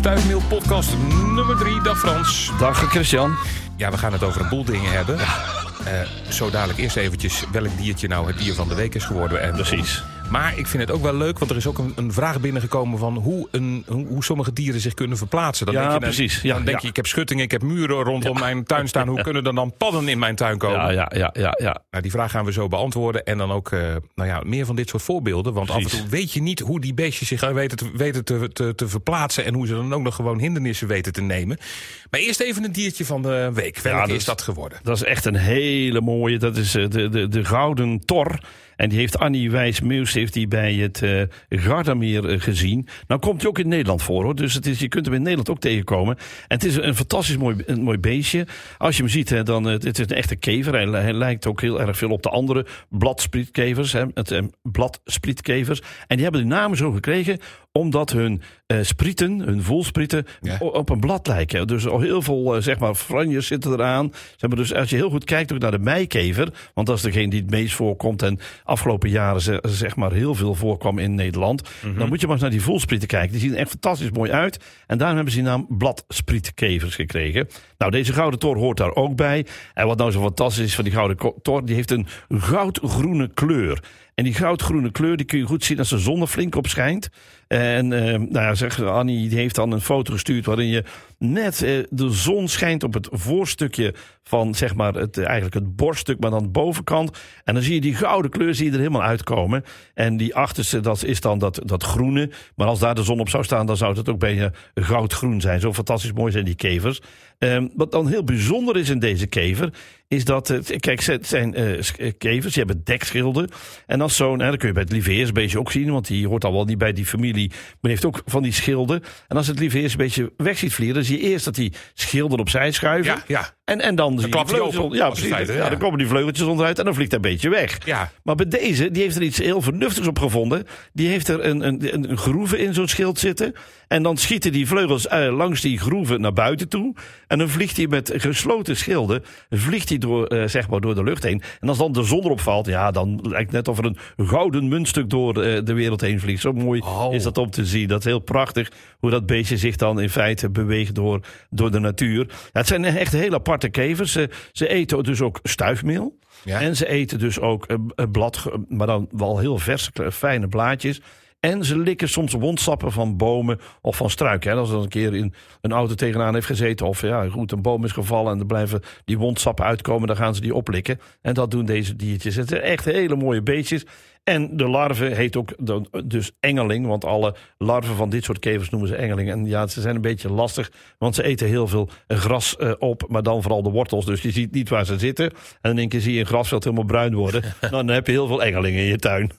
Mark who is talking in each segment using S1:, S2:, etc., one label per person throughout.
S1: Stuifmeel podcast nummer 3. Dag Frans.
S2: Dag Christian.
S1: Ja, we gaan het over een boel dingen hebben. Eh, zo dadelijk eerst eventjes welk diertje nou het dier van de week is geworden. En
S2: Precies.
S1: Maar ik vind het ook wel leuk, want er is ook een, een vraag binnengekomen van hoe, een, hoe, sommige dieren zich kunnen verplaatsen. Dan
S2: Ja,
S1: denk je, dan-
S2: precies. Ja,
S1: dan denk
S2: ja.
S1: je, ik heb schuttingen, ik heb muren rondom mijn tuin staan. Hoe kunnen er dan padden in mijn tuin komen?
S2: Ja, ja, ja, ja, ja.
S1: Nou, die vraag gaan we zo beantwoorden. En dan ook eh, nou ja, meer van dit soort voorbeelden. Want af en toe weet je niet hoe die beestjes zich weten, te, weten te, te, te verplaatsen. En hoe ze dan ook nog gewoon hindernissen weten te nemen. Maar eerst even een diertje van de week. Welke
S2: dat
S1: is
S2: is-
S1: dat geworden?
S2: Dat is echt een hele mooie. Dat is eh, de, de, de Gouden Tor. En die heeft Annie Wijs-Meus heeft die bij het eh Gardameer eh, gezien. Nou komt hij ook in Nederland voor hoor. Dus het is, je kunt hem in Nederland ook tegenkomen. En het is een fantastisch mooi, een mooi beestje. Als je hem ziet, dan eh, het is een echte kever. Hij, hij lijkt ook heel erg veel op de andere bladspietkevers. Hè, het, bladspietkevers. En die hebben die namen zo gekregen omdat hun eh, sprieten, hun voelsprieten,
S1: Ja.
S2: op een blad lijken. Dus al heel veel eh, zeg maar franjes zitten eraan. Ze hebben dus, als je heel goed kijkt ook naar de meikever, want dat is degene die het meest voorkomt en afgelopen jaren ze- zeg maar heel veel voorkwam in Nederland. Dan moet je maar eens naar die voelsprieten kijken. Die zien er echt fantastisch mooi uit. En daarom hebben ze die naam bladspietkevers gekregen. Nou, deze gouden tor hoort daar ook bij. En wat nou zo fantastisch is van die gouden tor, die heeft een goudgroene kleur. En die goudgroene kleur die kun je goed zien als de zon er flink op schijnt. En eh, nou ja, zeg, Annie die heeft dan een foto gestuurd waarin je net eh, de zon schijnt op het voorstukje van zeg maar het, eigenlijk het borststuk, maar dan de bovenkant. En dan zie je die gouden kleur zie er helemaal uitkomen. En die achterste, dat is dan dat, dat groene. Maar als daar de zon op zou staan, dan zou het ook bijna goudgroen zijn. Zo fantastisch mooi zijn die kevers. Ehm, wat dan heel bijzonder is in deze kever, is dat, het, kijk, het zijn eh, eh, kevers, die hebben dekschilden. En als zo'n, dat kun je bij het lieveheersbeestje ook zien, want die hoort al wel niet bij die familie, maar heeft ook van die schilden. En als het lieveheersbeestje weg ziet vliegen, dan zie je eerst dat die schilden opzij schuiven.
S1: Ja, ja.
S2: En, en dan, je
S1: klapt
S2: Ja, precies. ja, dan komen die vleugeltjes onderuit en dan vliegt hij een beetje weg.
S1: Ja.
S2: Maar bij deze, die heeft er iets heel vernuftigs op gevonden. Die heeft er een, een, een, groeve in zo'n schild zitten. En dan schieten die vleugels eh, langs die groeven naar buiten toe. En dan vliegt hij met gesloten schilden, vliegt hij door, eh, zeg maar door de lucht heen. En als dan de zon erop valt, ja, dan lijkt het net of er een gouden muntstuk door eh, de wereld heen vliegt. Zo mooi
S1: Oh.
S2: is dat om te zien. Dat is heel prachtig hoe dat beestje zich dan in feite beweegt door, door de natuur. Ja, het zijn echt hele aparte kevers. Ze, ze eten dus ook stuifmeel.
S1: Ja.
S2: En ze eten dus ook blad, maar dan wel heel verse, fijne blaadjes. En ze likken soms wondstappen van bomen of van struiken. Hè. Als er een keer in een auto tegenaan heeft gezeten of ja, goed, een boom is gevallen en er blijven die wondstappen uitkomen, dan gaan ze die oplikken. En dat doen deze diertjes. Het zijn echt hele mooie beestjes. En de larve heet ook dus engeling, want alle larven van dit soort kevers noemen ze engeling. En ja, ze zijn een beetje lastig, want ze eten heel veel gras eh, op, maar dan vooral de wortels. Dus je ziet niet waar ze zitten. En in één keer zie je een grasveld helemaal bruin worden. Nou, dan heb je heel veel engelingen in je tuin.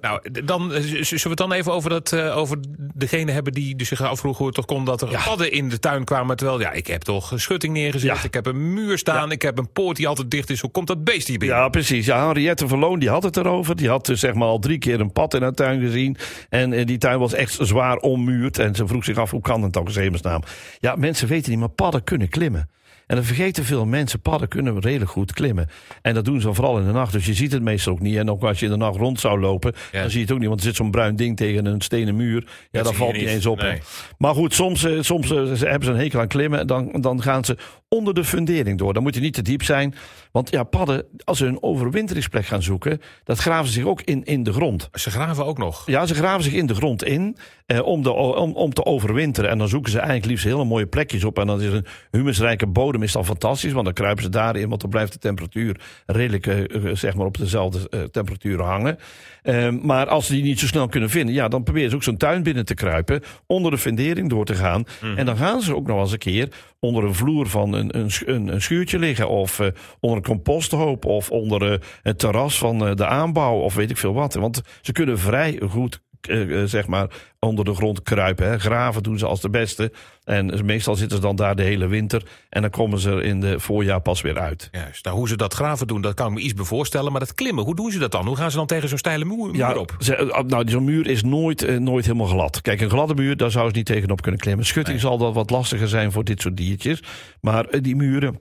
S1: Nou, dan eh, zullen we het dan even over, dat, eh, over degene hebben die dus zich afvroegen hoe het toch kon dat er padden in de tuin kwamen. Terwijl, ja, ik heb toch een schutting neergezet,
S2: Ja.
S1: ik heb een muur staan, ik heb een poort die altijd dicht is. Hoe komt dat beest hier binnen?
S2: Ja, precies. Ja, Henriette Verloon die had het erover. Die had dus zeg maar al drie keer een pad in haar tuin gezien. En eh, die tuin was echt zwaar ommuurd. En ze vroeg zich af, hoe kan het toch in hemelsnaam? Ja, mensen weten niet, maar padden kunnen klimmen. En dan vergeten veel mensen, padden kunnen redelijk goed klimmen. En dat doen ze vooral in de nacht. Dus je ziet het meestal ook niet. En ook als je in de nacht rond zou lopen,
S1: Ja.
S2: dan zie je het ook niet. Want er zit zo'n bruin ding tegen een stenen muur. Ja,
S1: zie
S2: dan valt
S1: niet.
S2: eens op.
S1: Nee.
S2: Maar goed, soms, eh, soms hebben ze een hekel aan klimmen. Dan, dan gaan ze onder de fundering door. Dan moet je niet te diep zijn. Want ja, padden, als ze een overwinteringsplek gaan zoeken, dat graven ze zich ook in, in de grond.
S1: Ze graven ook nog.
S2: Ja, ze graven zich in de grond in eh, om, de, om, om te overwinteren. En dan zoeken ze eigenlijk liefst hele mooie plekjes op. En dan is een humusrijke bodem is dan fantastisch. Want dan kruipen ze daarin, want dan blijft de temperatuur redelijk eh, eh, zeg maar op dezelfde eh, temperatuur hangen. Eh, maar als ze die niet zo snel kunnen vinden, ja, dan proberen ze ook zo'n tuin binnen te kruipen. Onder de fundering door te gaan. En dan gaan ze ook nog eens een keer onder een vloer van een, een, een schuurtje liggen. Of eh, onder een composthoop. Of onder eh, het terras van eh, de aanbouw. Of weet ik veel wat. Want ze kunnen vrij goed eh, zeg maar onder de grond kruipen. Hè. Graven doen ze als de beste. En meestal zitten ze dan daar de hele winter. En dan komen ze er in de voorjaar pas weer uit.
S1: Juist. Nou, hoe ze dat graven doen, dat kan ik me iets bij voorstellen. Maar dat klimmen, hoe doen ze dat dan? Hoe gaan ze dan tegen zo'n steile muur, muur op?
S2: ze- nou, zo'n muur is nooit, eh, nooit helemaal glad. Kijk, een gladde muur, daar zou ze niet tegenop kunnen klimmen. Schutting zal dat wat lastiger zijn voor dit soort diertjes. Maar eh, die muren,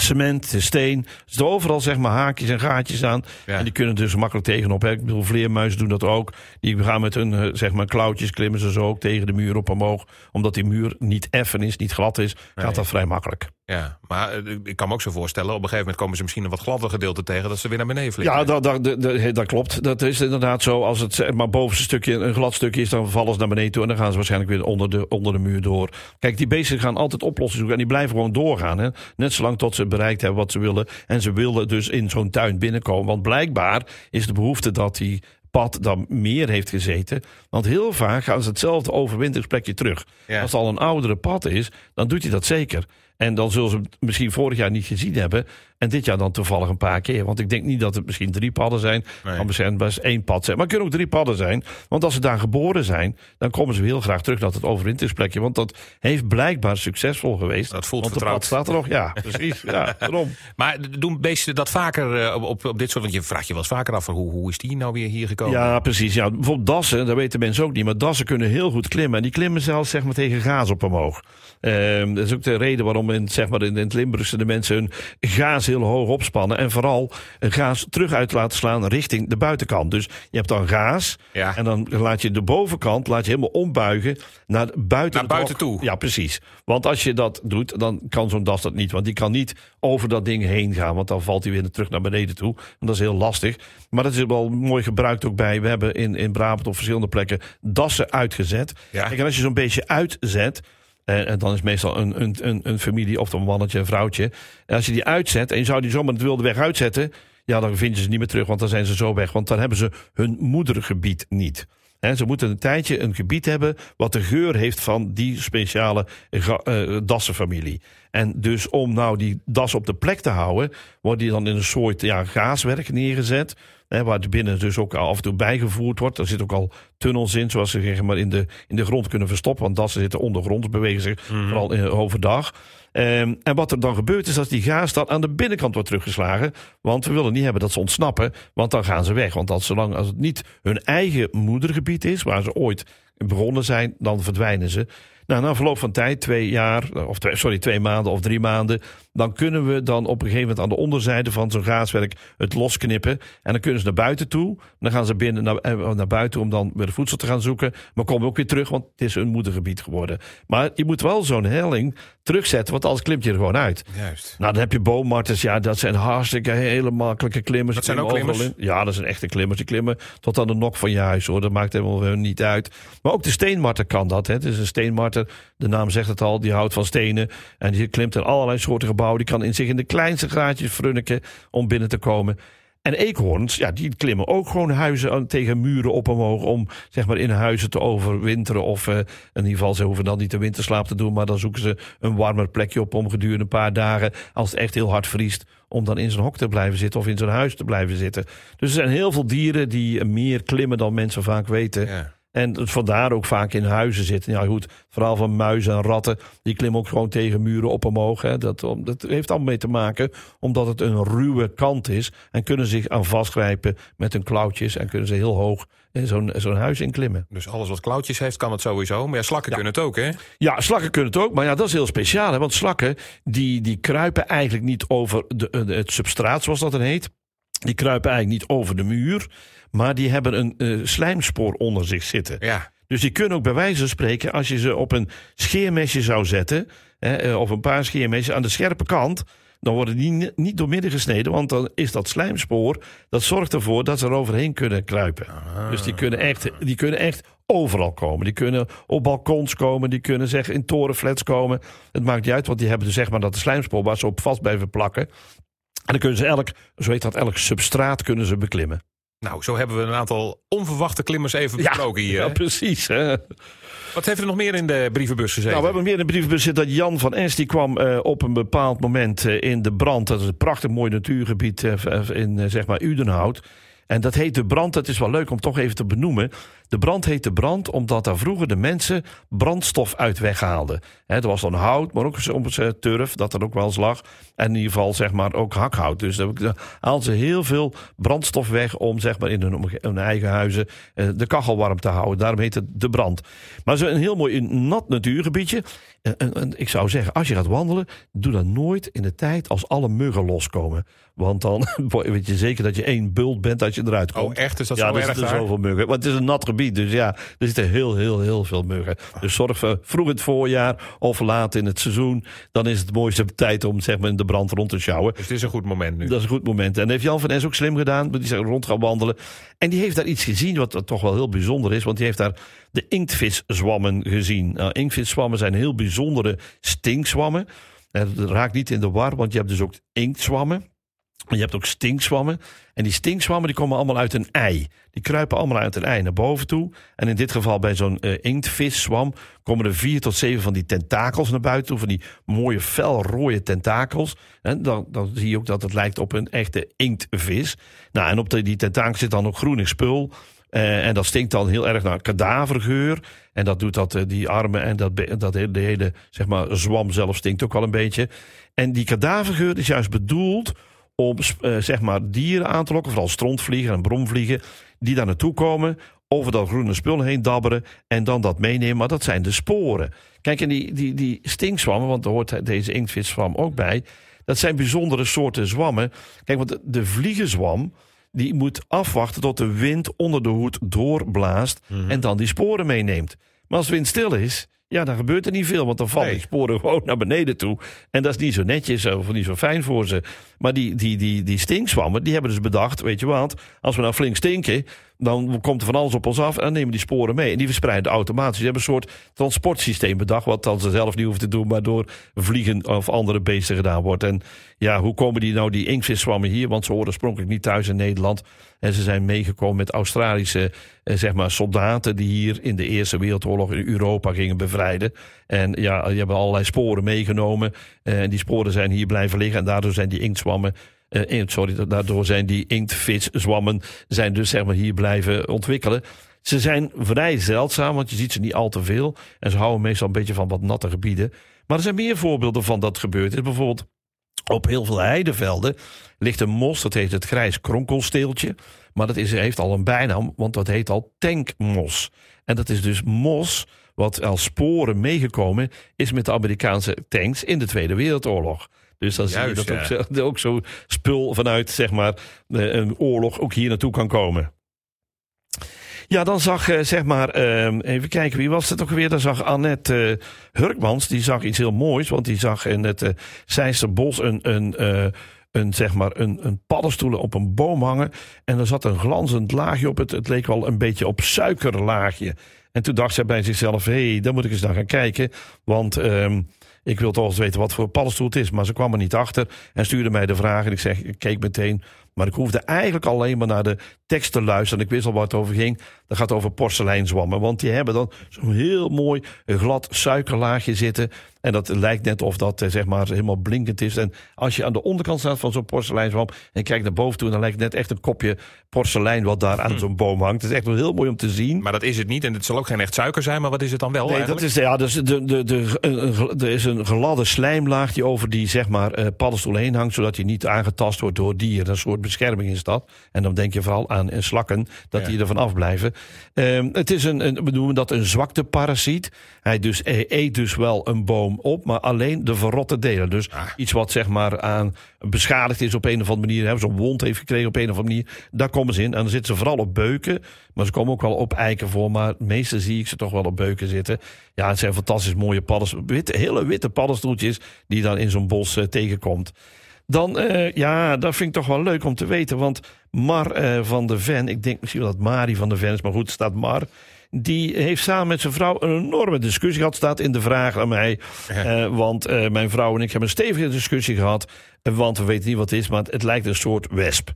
S2: cement, steen. Er zitten overal zeg maar haakjes en gaatjes aan.
S1: Ja.
S2: En die kunnen dus makkelijk tegenop. Hè. Ik bedoel, vleermuizen doen dat ook. Die gaan met hun eh, zeg maar klauwtjes klimmen ze zo ook tegen de muur op omhoog. Omdat die muur niet effen is, niet glad is,
S1: Nee.
S2: gaat dat vrij makkelijk.
S1: Ja, maar eh, ik kan me ook zo voorstellen, op een gegeven moment komen ze misschien een wat gladder gedeelte tegen, dat ze weer naar beneden vliegen.
S2: Ja, dat, dat, dat, klopt. Dat is inderdaad zo. Als het maar bovenste stukje een glad stukje is, dan vallen ze naar beneden toe. En dan gaan ze waarschijnlijk weer onder de, onder de muur door. Kijk, die beesten gaan altijd oplossingen zoeken. En die blijven gewoon doorgaan. Hè? Net zolang tot ze bereikt hebben wat ze willen. En ze willen dus in zo'n tuin binnenkomen. Want blijkbaar is de behoefte dat die pad dan meer heeft gezeten. Want heel vaak gaan ze hetzelfde overwinteringsplekje terug.
S1: Ja.
S2: Als het al een oudere pad is, dan doet hij dat zeker. En dan zullen ze misschien vorig jaar niet gezien hebben. En dit jaar dan toevallig een paar keer. Want ik denk niet dat het misschien drie padden zijn.
S1: Nee.
S2: Maar misschien best één pad zijn. Maar het kunnen ook drie padden zijn. Want als ze daar geboren zijn, dan komen ze heel graag terug naar het overwinteringsplekje. Want dat heeft blijkbaar succesvol geweest.
S1: Dat voelt
S2: want
S1: vertrouwd.
S2: staat er nog. Ja, precies. Ja, daarom.
S1: Maar doen beesten dat vaker eh, op, op, op dit soort, want je vraagt je wel eens vaker af, van hoe, hoe is die nou weer hier gekomen?
S2: Ja, precies. Ja, bijvoorbeeld dassen, dat weten mensen ook niet. Maar dassen kunnen heel goed klimmen. En die klimmen zelfs zeg maar, tegen gaas op omhoog. Ehm, dat is ook de reden waarom in, zeg maar, in, in het Limburgse de mensen hun gaas heel hoog opspannen. En vooral een gaas terug uit laten slaan richting de buitenkant. Dus je hebt dan gaas.
S1: Ja.
S2: En dan laat je de bovenkant laat je helemaal ombuigen naar buiten,
S1: Naar buiten toe.
S2: Ja, precies. Want als je dat doet, dan kan zo'n das dat niet. Want die kan niet over dat ding heen gaan. Want dan valt hij weer terug naar beneden toe. En dat is heel lastig. Maar dat is wel mooi gebruikt ook bij. We hebben in, in Brabant op verschillende plekken dassen uitgezet.
S1: Ja.
S2: Kijk, en als je zo'n beetje uitzet. En, en dan is meestal een, een, een, een familie of een mannetje, een vrouwtje. En als je die uitzet en je zou die zomaar het wilde weg uitzetten. Ja, dan vind je ze niet meer terug, want dan zijn ze zo weg. Want dan hebben ze hun moedergebied niet. Hè, ze moeten een tijdje een gebied hebben wat de geur heeft van die speciale eh, dassenfamilie. En dus om nou die das op de plek te houden, wordt die dan in een soort ja, gaaswerk neergezet. Hè, waar het binnen dus ook af en toe bijgevoerd wordt. Er zitten ook al tunnels in, zoals ze zeg maar, in, de, in de grond kunnen verstoppen. Want dassen zitten ondergrond, bewegen zich vooral in, overdag. Ehm, en wat er dan gebeurt is dat die gaas dan aan de binnenkant wordt teruggeslagen. Want we willen niet hebben dat ze ontsnappen, want dan gaan ze weg. Want als, zolang als het niet hun eigen moedergebied is, waar ze ooit begonnen zijn, dan verdwijnen ze. Nou, na verloop van tijd, twee jaar, of sorry, twee maanden of drie maanden, dan kunnen we dan op een gegeven moment aan de onderzijde van zo'n gaaswerk het losknippen. En dan kunnen ze naar buiten toe. Dan gaan ze binnen naar, eh, naar buiten om dan weer voedsel te gaan zoeken. Maar komen ook weer terug, want het is hun moedergebied geworden. Maar je moet wel zo'n helling terugzetten, want anders klimt je er gewoon uit.
S1: Juist.
S2: Nou, dan heb je boommarters. Ja, dat zijn hartstikke hele makkelijke klimmers.
S1: Dat zijn ook klimmers?
S2: in. Ja, dat zijn echte klimmers. Die klimmen tot aan de nok van je huis, hoor. Dat maakt helemaal niet uit. Maar ook de steenmarter kan dat. Hè. Het is een steenmarter. De naam zegt het al. Die houdt van stenen. En die klimt in allerlei soorten gebouwen. Die kan in zich in de kleinste graadjes frunniken om binnen te komen. En eekhoorns, ja, die klimmen ook gewoon huizen tegen muren op omhoog om zeg maar in huizen te overwinteren. Of eh, in ieder geval, ze hoeven dan niet de winterslaap te doen, maar dan zoeken ze een warmer plekje op om gedurende een paar dagen, als het echt heel hard vriest, om dan in zijn hok te blijven zitten of in zijn huis te blijven zitten. Dus er zijn heel veel dieren die meer klimmen dan mensen vaak weten.
S1: Ja.
S2: En het vandaar ook vaak in huizen zitten. Ja, goed, vooral van muizen en ratten. Die klimmen ook gewoon tegen muren op omhoog. Hè. Dat, dat heeft allemaal mee te maken omdat het een ruwe kant is. En kunnen zich aan vastgrijpen met hun klauwtjes. En kunnen ze heel hoog in zo'n zo'n huis inklimmen.
S1: Dus alles wat klauwtjes heeft, kan het sowieso. Maar ja, slakken kunnen het ook, hè?
S2: Ja, slakken kunnen het ook. Maar ja, dat is heel speciaal. Hè? Want slakken die, die kruipen eigenlijk niet over de, de- het substraat, zoals dat dan heet. Die kruipen eigenlijk niet over de muur. Maar die hebben een eh, slijmspoor onder zich zitten.
S1: Ja.
S2: Dus die kunnen ook bij wijze van spreken, als je ze op een scheermesje zou zetten, hè, eh, of een paar scheermesjes aan de scherpe kant, dan worden die ni- niet doormidden gesneden, want dan is dat slijmspoor, dat zorgt ervoor dat ze er overheen kunnen kruipen. Dus die kunnen, echt, die kunnen echt overal komen. Die kunnen op balkons komen, die kunnen zeg in torenflats komen. Het maakt niet uit, want die hebben dus zeg maar dat slijmspoor waar ze op vast blijven plakken. En dan kunnen ze elk, zo heet dat, elk substraat kunnen ze beklimmen.
S1: Nou, zo hebben we een aantal onverwachte klimmers even besproken hier.
S2: ja, precies. Hè?
S1: Wat heeft er nog meer in de brievenbus gezeten?
S2: Nou, we hebben meer in de brievenbus zitten dat Jan van Es die kwam eh, op een bepaald moment eh, in de brand. Dat is een prachtig mooi natuurgebied eh, in zeg maar Udenhout. En dat heet de brand. Het is wel leuk om toch even te benoemen. De brand heette brand omdat daar vroeger de mensen brandstof uit weghaalden. Hè, er was dan hout, maar ook soms eh, turf, dat er ook wel eens lag. En in ieder geval zeg maar ook hakhout. Dus daar haalden ze heel veel brandstof weg om zeg maar in hun, hun eigen huizen eh, de kachel warm te houden. Daarom heet het de brand. Maar zo een heel mooi nat natuurgebiedje. En, en, ik zou zeggen, als je gaat wandelen, doe dat nooit in de tijd als alle muggen loskomen. Want dan weet je zeker dat je één bult bent als je eruit komt.
S1: Oh, echt? Is dat
S2: ja,
S1: zo
S2: er
S1: erg
S2: zitten
S1: daar?
S2: zoveel muggen. Want het is een nat gebied, dus ja, er zitten heel, heel, heel veel muggen. Dus zorg voor vroeg in het voorjaar of laat in het seizoen. Dan is het de mooiste tijd om zeg maar, in de brand rond te sjouwen.
S1: Dus het is een goed moment nu.
S2: Dat is een goed moment. En heeft Jan van Es ook slim gedaan. Die is rond gaan wandelen. En die heeft daar iets gezien wat toch wel heel bijzonder is. Want die heeft daar de inktveszwammen gezien. Nou, inktveszwammen zijn heel bijzondere stinkzwammen. Dat raakt niet in de war, want je hebt dus ook inktzwammen. Je hebt ook stinkswammen. En die stinkswammen die komen allemaal uit een ei. Die kruipen allemaal uit een ei naar boven toe. En in dit geval bij zo'n uh, inktveszwam komen er vier tot zeven van die tentakels naar buiten toe. Van die mooie felrooie tentakels. En dan, dan zie je ook dat het lijkt op een echte inktvis. Nou, en op die tentakels zit dan ook groenig spul. Uh, en dat stinkt dan heel erg naar kadavergeur. En dat doet dat, uh, die armen en dat, dat de hele zeg maar, zwam zelf stinkt ook wel een beetje. En die kadavergeur is juist bedoeld om uh, zeg maar dieren aan te lokken, vooral strontvliegen en bromvliegen, die daar naartoe komen, over dat groene spul heen dabberen en dan dat meenemen. Maar dat zijn de sporen. Kijk, en die, die, die stinkzwammen, want daar hoort deze inktviszwam ook bij, dat zijn bijzondere soorten zwammen. Kijk, want de, de vliegenzwam, die moet afwachten tot de wind onder de hoed doorblaast mm -hmm. en dan die sporen meeneemt. Maar als de wind stil is, ja, dan gebeurt er niet veel, want dan vallen nee. die sporen gewoon naar beneden toe. En dat is niet zo netjes of niet zo fijn voor ze. Maar die, die, die, die stinkzwammen, die hebben dus bedacht, weet je wat, als we nou flink stinken, dan komt er van alles op ons af en dan nemen die sporen mee. En die verspreiden automatisch. Ze hebben een soort transportsysteem bedacht, wat dan ze zelf niet hoeven te doen, maar door vliegen of andere beesten gedaan wordt. En ja, hoe komen die nou, die inkviszwammen hier? Want ze horen oorspronkelijk niet thuis in Nederland. En ze zijn meegekomen met Australische eh, zeg maar, soldaten die hier in de Eerste Wereldoorlog in Europa gingen bevrijden. En ja, die hebben allerlei sporen meegenomen. En die sporen zijn hier blijven liggen. En daardoor zijn die inktzwammen uh, sorry, daardoor zijn die inktviszwammen zijn dus zeg maar hier blijven ontwikkelen. Ze zijn vrij zeldzaam, want je ziet ze niet al te veel. En ze houden meestal een beetje van wat natte gebieden. Maar er zijn meer voorbeelden van dat gebeurd is. Bijvoorbeeld op heel veel heidevelden ligt een mos, dat heet het grijs kronkelsteeltje. Maar dat is, heeft al een bijnaam, want dat heet al tankmos. En dat is dus mos wat als sporen meegekomen is met de Amerikaanse tanks in de Tweede Wereldoorlog. Dus dan Juist, zie je dat ja. ook, ook zo spul vanuit zeg maar, een oorlog ook hier naartoe kan komen. Ja, dan zag, zeg maar, even kijken, wie was het ook weer? Dan zag Annette Hurkmans, die zag iets heel moois, want die zag in het uh, Zeisserbos een, een, een, zeg maar, een, een paddenstoelen op een boom hangen. En er zat een glanzend laagje op. Het, het leek wel een beetje op suikerlaagje. En toen dacht zij bij zichzelf, hé, hey, daar moet ik eens naar gaan kijken. Want um, ik wil toch eens weten wat voor paddenstoel het is. Maar ze kwam er niet achter en stuurde mij de vraag. En ik zeg, ik keek meteen. Maar ik hoefde eigenlijk alleen maar naar de tekst te luisteren. En ik wist al waar het over ging. Dat gaat over porseleinzwammen. Want die hebben dan zo'n heel mooi glad suikerlaagje zitten. En dat lijkt net of dat zeg maar helemaal blinkend is. En als je aan de onderkant staat van zo'n porseleinzwam en kijkt naar boven toe, dan lijkt het net echt een kopje porselein wat daar aan hm. zo'n boom hangt. Het is echt wel heel mooi om te zien.
S1: Maar dat is het niet. En het zal ook geen echt suiker zijn. Maar wat is het dan wel?
S2: Nee,
S1: eigenlijk?
S2: dat is ja, dus de, de, de, er is een gladde slijmlaag die over die zeg maar uh, paddenstoel heen hangt, zodat hij niet aangetast wordt door dieren. Een soort bescherming is dat. En dan denk je vooral aan slakken, dat ja. die ervan afblijven. Um, het is een, een, we noemen dat een zwakteparasiet. Hij dus, hij eet dus wel een boom op, maar alleen de verrotte delen. Dus ah. iets wat zeg maar aan beschadigd is op een of andere manier, zo'n wond heeft gekregen op een of andere manier, daar komen ze in. En dan zitten ze vooral op beuken, maar ze komen ook wel op eiken voor. Maar meestal zie ik ze toch wel op beuken zitten. Ja, het zijn fantastisch mooie paddenstoeltjes, witte, hele witte paddenstoeltjes die je dan in zo'n bos uh, tegenkomt. Dan, uh, ja, dat vind ik toch wel leuk om te weten. Want Mar uh, van de Ven, ik denk misschien wel dat Mari van de Ven is, maar goed, staat Mar. Die heeft samen met zijn vrouw een enorme discussie gehad. Staat in de vraag aan mij. Ja. Uh, want mijn vrouw en ik hebben een stevige discussie gehad. Want we weten niet wat het is, maar het, het lijkt een soort wesp.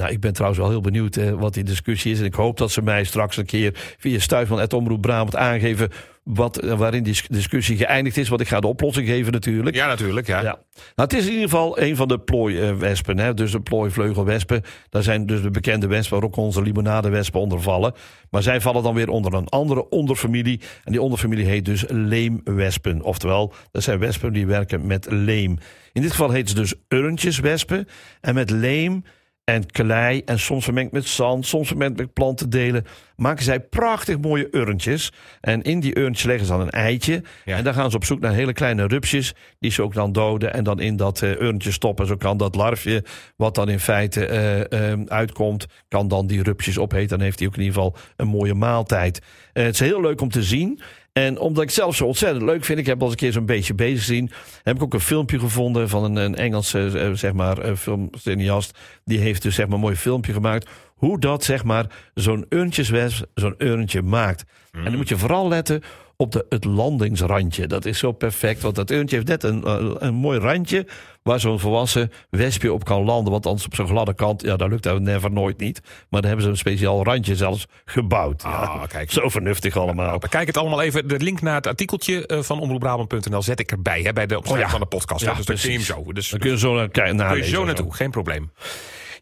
S2: Nou, ik ben trouwens wel heel benieuwd eh, wat die discussie is. En ik hoop dat ze mij straks een keer via Stuifman et Omroep Brabant aangeven wat, eh, waarin die discussie geëindigd is. Want ik ga de oplossing geven natuurlijk.
S1: Ja, natuurlijk. Ja.
S2: Ja. Nou, het is in ieder geval een van de plooiwespen. hè, dus de plooivleugelwespen. Daar zijn dus de bekende wespen waar ook onze limonadewespen onder vallen. Maar zij vallen dan weer onder een andere onderfamilie. En die onderfamilie heet dus leemwespen. Oftewel, dat zijn wespen die werken met leem. In dit geval heet ze dus urntjeswespen. En met leem en klei en soms vermengd met zand, soms vermengd met plantendelen, maken zij prachtig mooie urntjes. En in die urntjes leggen ze dan een eitje.
S1: Ja.
S2: En dan gaan ze op zoek naar hele kleine rupsjes, die ze ook dan doden en dan in dat eh, urntje stoppen. Zo kan dat larfje, wat dan in feite eh, eh, uitkomt, kan dan die rupsjes opeten. Dan heeft hij ook in ieder geval een mooie maaltijd. Eh, het is heel leuk om te zien. En omdat ik zelf zo ontzettend leuk vind, ik heb al eens een keer zo'n beetje bezig gezien, heb ik ook een filmpje gevonden van een, een Engelse eh, zeg maar, eh, filmcineast. Die heeft dus zeg maar een mooi filmpje gemaakt hoe dat zeg maar zo'n urntjeswesp zo'n urntje maakt. En dan moet je vooral letten op de, het landingsrandje. Dat is zo perfect, want dat urntje heeft net een, eh, een mooi randje waar zo'n volwassen wespje op kan landen. Want anders op zo'n gladde kant, ja, daar lukt dat never nooit niet. Maar daar hebben ze een speciaal randje zelfs gebouwd. Ja,
S1: Ah, kijk.
S2: Zo vernuftig allemaal.
S1: Bekijk het allemaal even. De link naar het artikeltje eh, van omroepbrabant.nl zet ik erbij. Hè, bij de opschrijving
S2: Oh ja.
S1: van de podcast.
S2: Ja,
S1: dus dan je hem
S2: precies.
S1: zo. Dus
S2: Dan kun je zo naar kijken.
S1: kun je zo naartoe. Geen probleem.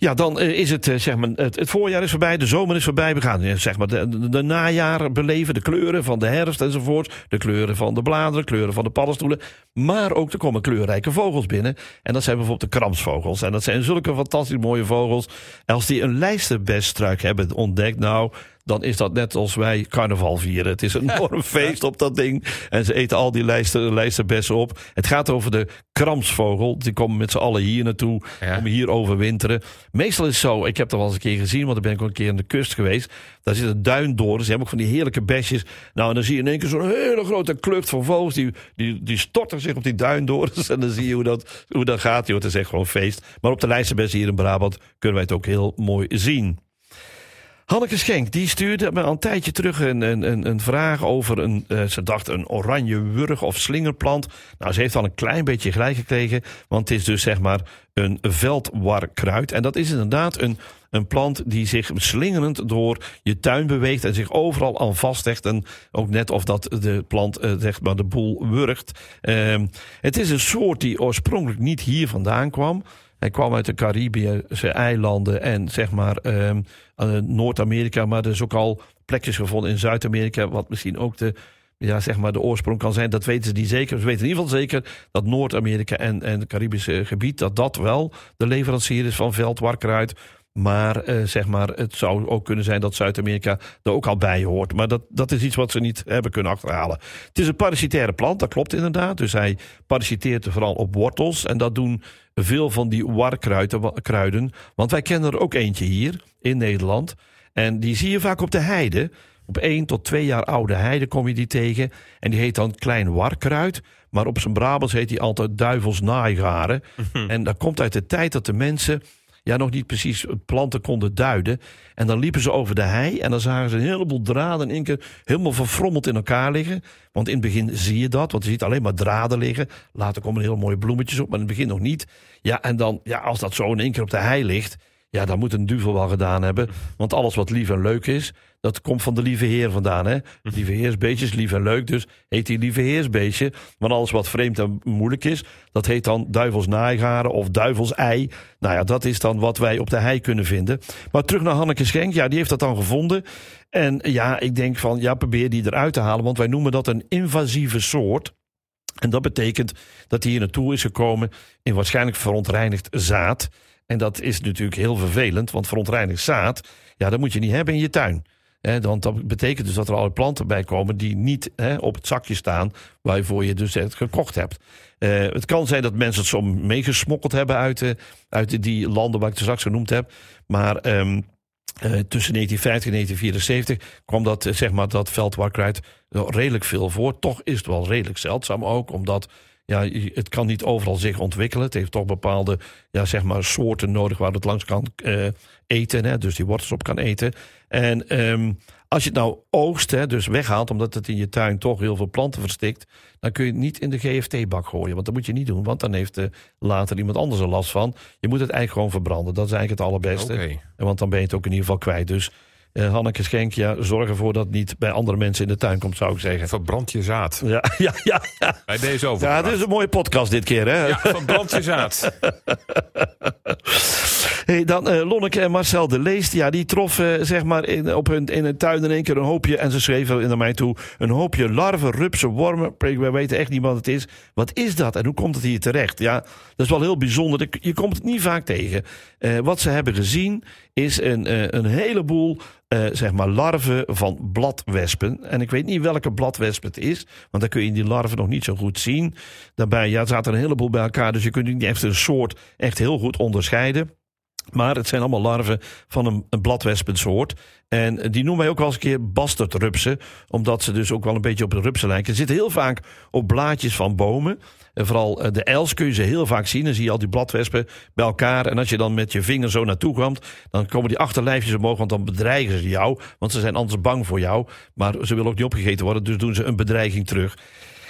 S2: Ja, dan eh, is het, eh, zeg maar, het, het voorjaar is voorbij, de zomer is voorbij. We gaan eh, zeg maar, de, de, najaar beleven, de kleuren van de herfst enzovoort. De kleuren van de bladeren, kleuren van de paddenstoelen. Maar ook er komen kleurrijke vogels binnen. En dat zijn bijvoorbeeld de kramsvogels. En dat zijn zulke fantastisch mooie vogels. Als die een lijsterbeststruik hebben ontdekt, nou, dan is dat net als wij carnaval vieren. Het is een enorm feest op dat ding. En ze eten al die lijster, lijsterbessen op. Het gaat over de kramsvogel. Die komen met z'n allen hier naartoe
S1: Ja.
S2: om hier overwinteren. Meestal is het zo, ik heb dat wel eens een keer gezien, want dan ben ik ook een keer aan de kust geweest. Daar zitten duindoren, ze hebben ook van die heerlijke besjes. Nou, en dan zie je in één keer zo'n hele grote klucht van vogels, die, die, die storten zich op die duindorens. En dan zie je hoe dat, hoe dat gaat. Joh, het is echt gewoon feest. Maar op de lijsterbessen hier in Brabant kunnen wij het ook heel mooi zien. Hanneke Schenk, die stuurde me al een tijdje terug een, een, een, vraag over een, eh, ze dacht een oranje wurg of slingerplant. Nou, ze heeft al een klein beetje gelijk gekregen, want het is dus zeg maar een veldwarkruid. En dat is inderdaad een, een plant die zich slingerend door je tuin beweegt en zich overal aan vasthecht. En ook net of dat de plant eh, zeg maar de boel wurgt. Ehm, het is een soort die oorspronkelijk niet hier vandaan kwam. Hij kwam uit de Caribische eilanden en zeg maar ehm, eh, Noord-Amerika, maar er is ook al plekjes gevonden in Zuid-Amerika, wat misschien ook de, ja, zeg maar de oorsprong kan zijn. Dat weten ze niet zeker. Ze weten in ieder geval zeker dat Noord-Amerika en, en het Caribische gebied, dat dat wel de leverancier is van veldwarkruid. Maar eh, zeg maar, het zou ook kunnen zijn dat Zuid-Amerika er ook al bij hoort. Maar dat, dat is iets wat ze niet hebben kunnen achterhalen. Het is een parasitaire plant, dat klopt inderdaad. Dus hij parasiteert vooral op wortels. En dat doen veel van die warkruiden. wa- kruiden. Want wij kennen er ook eentje hier in Nederland. En die zie je vaak op de heide. Op één tot twee jaar oude heide kom je die tegen. En die heet dan klein warkruid. Maar op zijn Brabants heet die altijd duivels naaigaren. En dat komt uit de tijd dat de mensen ja, nog niet precies planten konden duiden. En dan liepen ze over de hei en dan zagen ze een heleboel draden in één keer helemaal verfrommeld in elkaar liggen. Want in het begin zie je dat, want je ziet alleen maar draden liggen. Later komen er heel mooie bloemetjes op, maar in het begin nog niet. Ja, en dan, ja, als dat zo in één keer op de hei ligt, ja, dan moet een duvel wel gedaan hebben. Want alles wat lief en leuk is, dat komt van de lieve heer vandaan. Hè? Lieve heersbeestjes, lief en leuk, dus heet hij lieve heersbeestje. Want alles wat vreemd en moeilijk is, dat heet dan duivels naaigaren of duivels ei. Nou ja, dat is dan wat wij op de hei kunnen vinden. Maar terug naar Hanneke Schenk, ja, die heeft dat dan gevonden. En ja, ik denk van, ja, probeer die eruit te halen, want wij noemen dat een invasieve soort. En dat betekent dat hij hier naartoe is gekomen in waarschijnlijk verontreinigd zaad. En dat is natuurlijk heel vervelend, want verontreinigd zaad, ja, dat moet je niet hebben in je tuin. Hè, want dat betekent dus dat er allerlei planten bij komen die niet op het zakje staan waarvoor je dus het gekocht hebt. Eh, het kan zijn dat mensen het zo meegesmokkeld hebben uit, de, uit de, die landen waar ik het straks genoemd heb. Maar ehm, eh, tussen 1950 en 1974 kwam dat, eh, zeg maar, dat redelijk veel voor. Toch is het wel redelijk zeldzaam ook, omdat ja, het kan niet overal zich ontwikkelen. Het heeft toch bepaalde ja, zeg maar, soorten nodig waar het langs kan eh, eten. Hè, dus die wortels op kan eten. En ehm, Als je het nou oogst, hè, dus weghaalt, omdat het in je tuin toch heel veel planten verstikt, dan kun je het niet in de GFT-bak gooien. Want dat moet je niet doen, want dan heeft uh, later iemand anders er last van. Je moet het eigenlijk gewoon verbranden. Dat is eigenlijk het allerbeste. En Want dan ben je het ook in ieder geval kwijt. Dus eh Hanneke Schenk, ja, zorg ervoor dat het niet bij andere mensen in de tuin komt, zou ik zeggen.
S1: Verbrand je zaad.
S2: Ja, ja, ja. ja.
S1: Bij deze over.
S2: Ja, dit is een mooie podcast dit keer, hè?
S1: Ja, verbrand je zaad.
S2: Hey, dan eh, Lonneke en Marcel de Leest, ja, die troffen zeg maar in, op hun, in een tuin in één keer een hoopje, en ze schreven naar mij toe, een hoopje larven, rupsen, wormen. We weten echt niet wat het is. Wat is dat en hoe komt het hier terecht? Ja, dat is wel heel bijzonder. Je komt het niet vaak tegen. Uh, wat ze hebben gezien is een, uh, een heleboel uh, zeg maar larven van bladwespen. En ik weet niet welke bladwesp het is, want dan kun je die larven nog niet zo goed zien. Daarbij ja, zaten een heleboel bij elkaar, dus je kunt niet echt een soort echt heel goed onderscheiden. Maar het zijn allemaal larven van een, een bladwespensoort. En die noemen wij ook wel eens een keer bastardrupsen. Omdat ze dus ook wel een beetje op de rupsen lijken. Ze zitten heel vaak op blaadjes van bomen. En vooral de els kun je ze heel vaak zien. Dan zie je al die bladwespen bij elkaar. En als je dan met je vinger zo naartoe komt, dan komen die achterlijfjes omhoog. Want dan bedreigen ze jou. Want ze zijn anders bang voor jou. Maar ze willen ook niet opgegeten worden. Dus doen ze een bedreiging terug.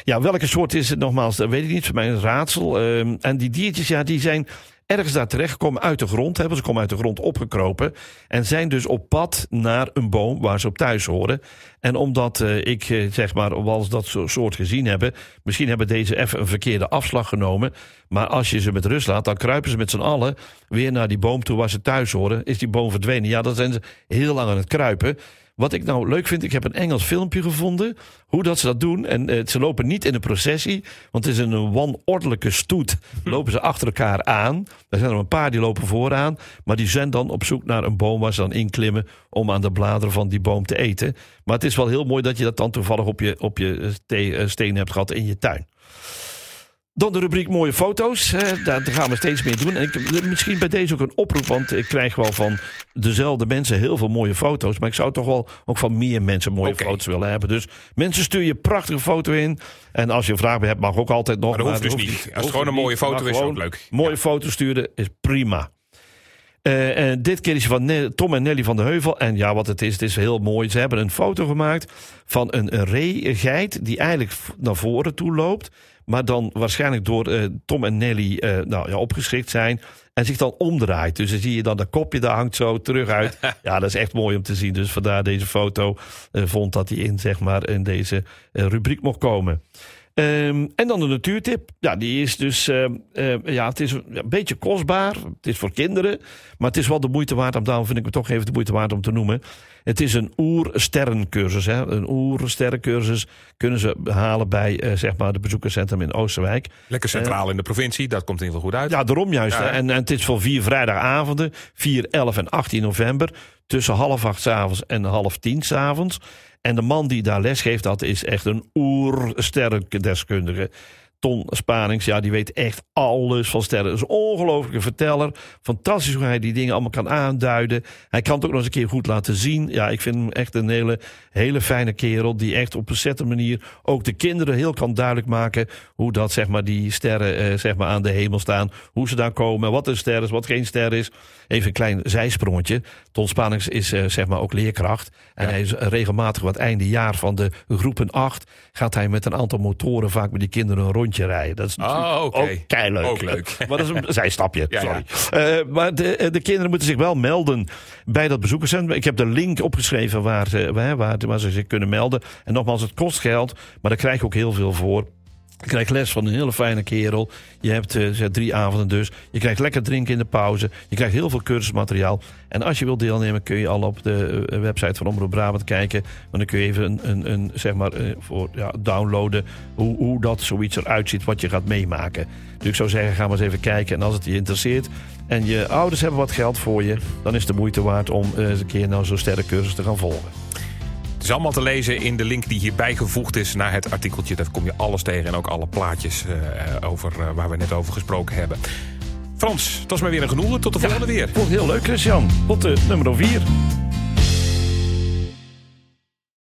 S2: Ja, welke soort is het nogmaals? Dat weet ik niet. Voor mij een raadsel. Uh, en die diertjes, ja, die zijn ergens daar terecht komen uit de grond. Hebben ze komen uit de grond opgekropen. En zijn dus op pad naar een boom waar ze op thuis horen. En omdat uh, ik uh, zeg maar, als dat soort gezien hebben. Misschien hebben deze even een verkeerde afslag genomen. Maar als je ze met rust laat, dan kruipen ze met z'n allen weer naar die boom toe waar ze thuis horen. Is die boom verdwenen? Ja, dan zijn ze heel lang aan het kruipen. Wat ik nou leuk vind, ik heb een Engels filmpje gevonden. Hoe dat ze dat doen. En uh, ze lopen niet in een processie. Want het is een wanordelijke stoet. Lopen ze achter elkaar aan. Er zijn er een paar die lopen vooraan. Maar die zijn dan op zoek naar een boom waar ze dan inklimmen. Om aan de bladeren van die boom te eten. Maar het is wel heel mooi dat je dat dan toevallig op je, op je steen hebt gehad in je tuin. Dan de rubriek mooie foto's. Hè. Daar gaan we steeds meer doen. En ik, misschien bij deze ook een oproep, want ik krijg wel van dezelfde mensen heel veel mooie foto's. Maar ik zou toch wel ook van meer mensen mooie okay. foto's willen hebben. Dus mensen stuur je prachtige foto in. En als je een vraag hebt, mag ook altijd nog.
S1: Maar dat hoeft dus niet. Als het gewoon een mooie foto is, ook leuk.
S2: Mooie ja. foto sturen is prima. Uh, en dit keer is van Tom en Nelly van de Heuvel. En ja, wat het is, het is heel mooi. Ze hebben een foto gemaakt van een, een ree-geit die eigenlijk naar voren toe loopt. Maar dan waarschijnlijk door uh, Tom en Nelly uh, nou, ja, opgeschrikt zijn. En zich dan omdraait. Dus dan zie je dan dat kopje, daar hangt zo terug uit. ja, dat is echt mooi om te zien. Dus vandaar deze foto uh, vond dat hij in, zeg maar, in deze rubriek mocht komen. Um, en dan de natuurtip. Ja, die is dus. Uh, uh, ja, het is een beetje kostbaar. Het is voor kinderen. Maar het is wel de moeite waard. Om, daarom vind ik het toch even de moeite waard om te noemen. Het is een oersterrencursus. Hè. Een oersterrencursus kunnen ze halen bij uh, zeg maar de bezoekerscentrum in Oosterwijk.
S1: Lekker centraal in de provincie. Dat komt in ieder geval goed uit.
S2: Ja, daarom juist. Ja. En, en het is voor vier vrijdagavonden. 4, 11 en 18 november. Tussen half acht s avonds en half tien s avonds. En de man die daar les geeft, dat is echt een oersterrendeskundige. Ton Spanings, ja, die weet echt alles van sterren. is een ongelofelijke verteller. Fantastisch hoe hij die dingen allemaal kan aanduiden. Hij kan het ook nog eens een keer goed laten zien. Ja, ik vind hem echt een hele, hele fijne kerel. Die echt op een zette manier ook de kinderen heel kan duidelijk maken. Hoe dat, zeg maar, die sterren eh, zeg maar, aan de hemel staan. Hoe ze daar komen. Wat een ster is, wat geen ster is. Even een klein zijsprongetje. Ton Spanings is uh, zeg maar ook leerkracht. En ja. hij is regelmatig wat einde jaar van de groepen 8. Gaat hij met een aantal motoren vaak met die kinderen een rondje rijden. Dat is natuurlijk
S1: oh, okay.
S2: ook keileuk.
S1: Ook leuk.
S2: Maar dat is een zijstapje, ja, sorry. Ja. Uh, maar de, de kinderen moeten zich wel melden bij dat bezoekerscentrum. Ik heb de link opgeschreven waar ze, waar, waar, waar ze zich kunnen melden. En nogmaals, het kost geld, maar daar krijg je ook heel veel voor. Je krijgt les van een hele fijne kerel. Je hebt uh, drie avonden dus. Je krijgt lekker drinken in de pauze. Je krijgt heel veel cursusmateriaal. En als je wilt deelnemen kun je al op de uh, website van Omroep Brabant kijken. Maar dan kun je even een, een, een zeg maar, uh, voor, ja, downloaden hoe, hoe dat zoiets eruit ziet wat je gaat meemaken. Dus ik zou zeggen, ga maar eens even kijken. En als het je interesseert en je ouders hebben wat geld voor je... dan is het de moeite waard om eens een keer nou zo'n sterrencursus te gaan volgen.
S1: Het is allemaal te lezen in de link die hierbij gevoegd is naar het artikeltje. Daar kom je alles tegen en ook alle plaatjes uh, over, uh, waar we net over gesproken hebben. Frans, het was maar weer een genoegen. Tot de volgende weer.
S2: Vond heel leuk, Christian. Tot de nummer 4.